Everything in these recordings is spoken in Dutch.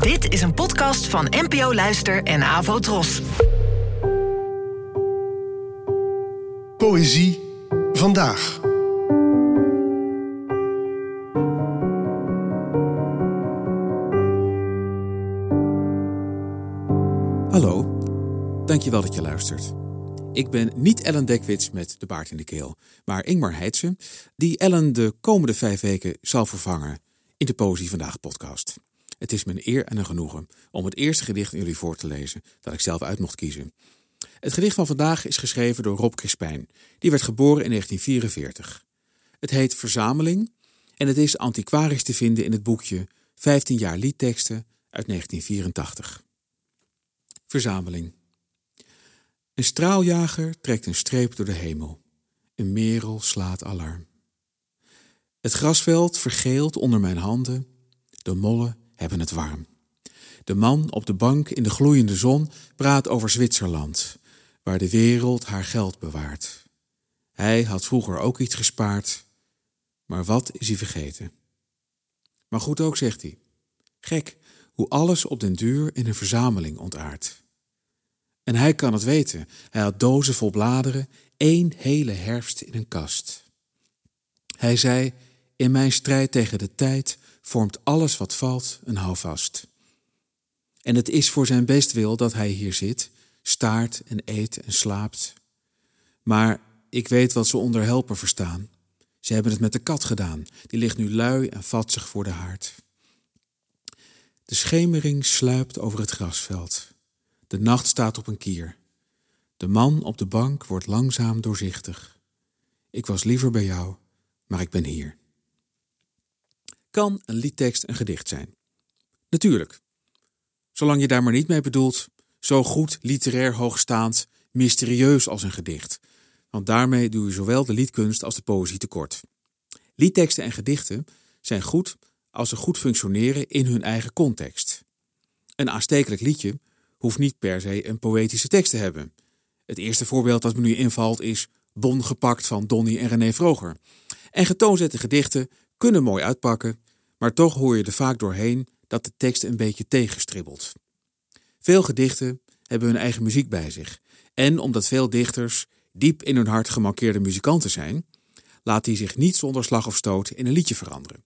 Dit is een podcast van NPO Luister en Avo Tros. Poëzie vandaag. Hallo, dankjewel dat je luistert. Ik ben niet Ellen Dekwits met de baard in de keel, maar Ingmar Heitse, die Ellen de komende vijf weken zal vervangen in de Poëzie Vandaag podcast. Het is een eer en een genoegen om het eerste gedicht aan jullie voor te lezen dat ik zelf uit mocht kiezen. Het gedicht van vandaag is geschreven door Rob Crispijn. Die werd geboren in 1944. Het heet Verzameling en het is antiquarisch te vinden in het boekje 15 jaar liedteksten uit 1984. Verzameling. Een straaljager trekt een streep door de hemel. Een merel slaat alarm. Het grasveld vergeelt onder mijn handen. De mollen hebben het warm. De man op de bank in de gloeiende zon praat over Zwitserland, waar de wereld haar geld bewaart. Hij had vroeger ook iets gespaard, maar wat is hij vergeten? Maar goed ook, zegt hij. Gek hoe alles op den duur in een verzameling ontaart. En hij kan het weten. Hij had dozen vol bladeren, één hele herfst in een kast. Hij zei: In mijn strijd tegen de tijd vormt alles wat valt een houvast. En het is voor zijn bestwil dat hij hier zit, staart en eet en slaapt. Maar ik weet wat ze onder helpen verstaan. Ze hebben het met de kat gedaan, die ligt nu lui en vatzig voor de haard. De schemering sluipt over het grasveld. De nacht staat op een kier. De man op de bank wordt langzaam doorzichtig. Ik was liever bij jou, maar ik ben hier. Kan een liedtekst een gedicht zijn? Natuurlijk. Zolang je daar maar niet mee bedoelt, zo goed, literair hoogstaand, mysterieus als een gedicht. Want daarmee doe je zowel de liedkunst als de poëzie tekort. Liedteksten en gedichten zijn goed als ze goed functioneren in hun eigen context. Een aanstekelijk liedje hoeft niet per se een poëtische tekst te hebben. Het eerste voorbeeld dat me nu invalt is Bon gepakt van Donny en René Vroger. En getoonzette gedichten kunnen mooi uitpakken, maar toch hoor je er vaak doorheen dat de tekst een beetje tegenstribbelt. Veel gedichten hebben hun eigen muziek bij zich. En omdat veel dichters diep in hun hart gemarkeerde muzikanten zijn, laat die zich niet zonder slag of stoot in een liedje veranderen.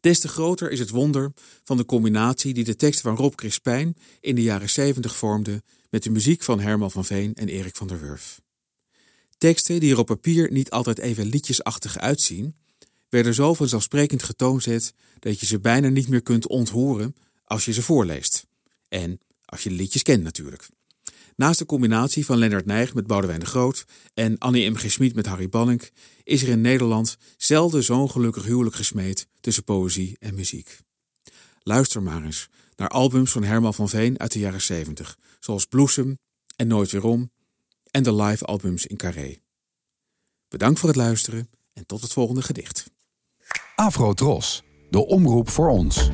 Des te groter is het wonder van de combinatie die de tekst van Rob Crispijn in de jaren 70 vormde met de muziek van Herman van Veen en Erik van der Wurf. Teksten die er op papier niet altijd even liedjesachtig uitzien, werden zo vanzelfsprekend getoonzet dat je ze bijna niet meer kunt onthoren als je ze voorleest. En als je de liedjes kent natuurlijk. Naast de combinatie van Lennart Nijg met Boudewijn de Groot en Annie M. G. Schmid met Harry Bannink is er in Nederland zelden zo'n gelukkig huwelijk gesmeed tussen poëzie en muziek. Luister maar eens naar albums van Herman van Veen uit de jaren 70, zoals Bloesem en Nooit Weerom en de live albums in Carré. Bedankt voor het luisteren en tot het volgende gedicht. Afro Tros, de omroep voor ons.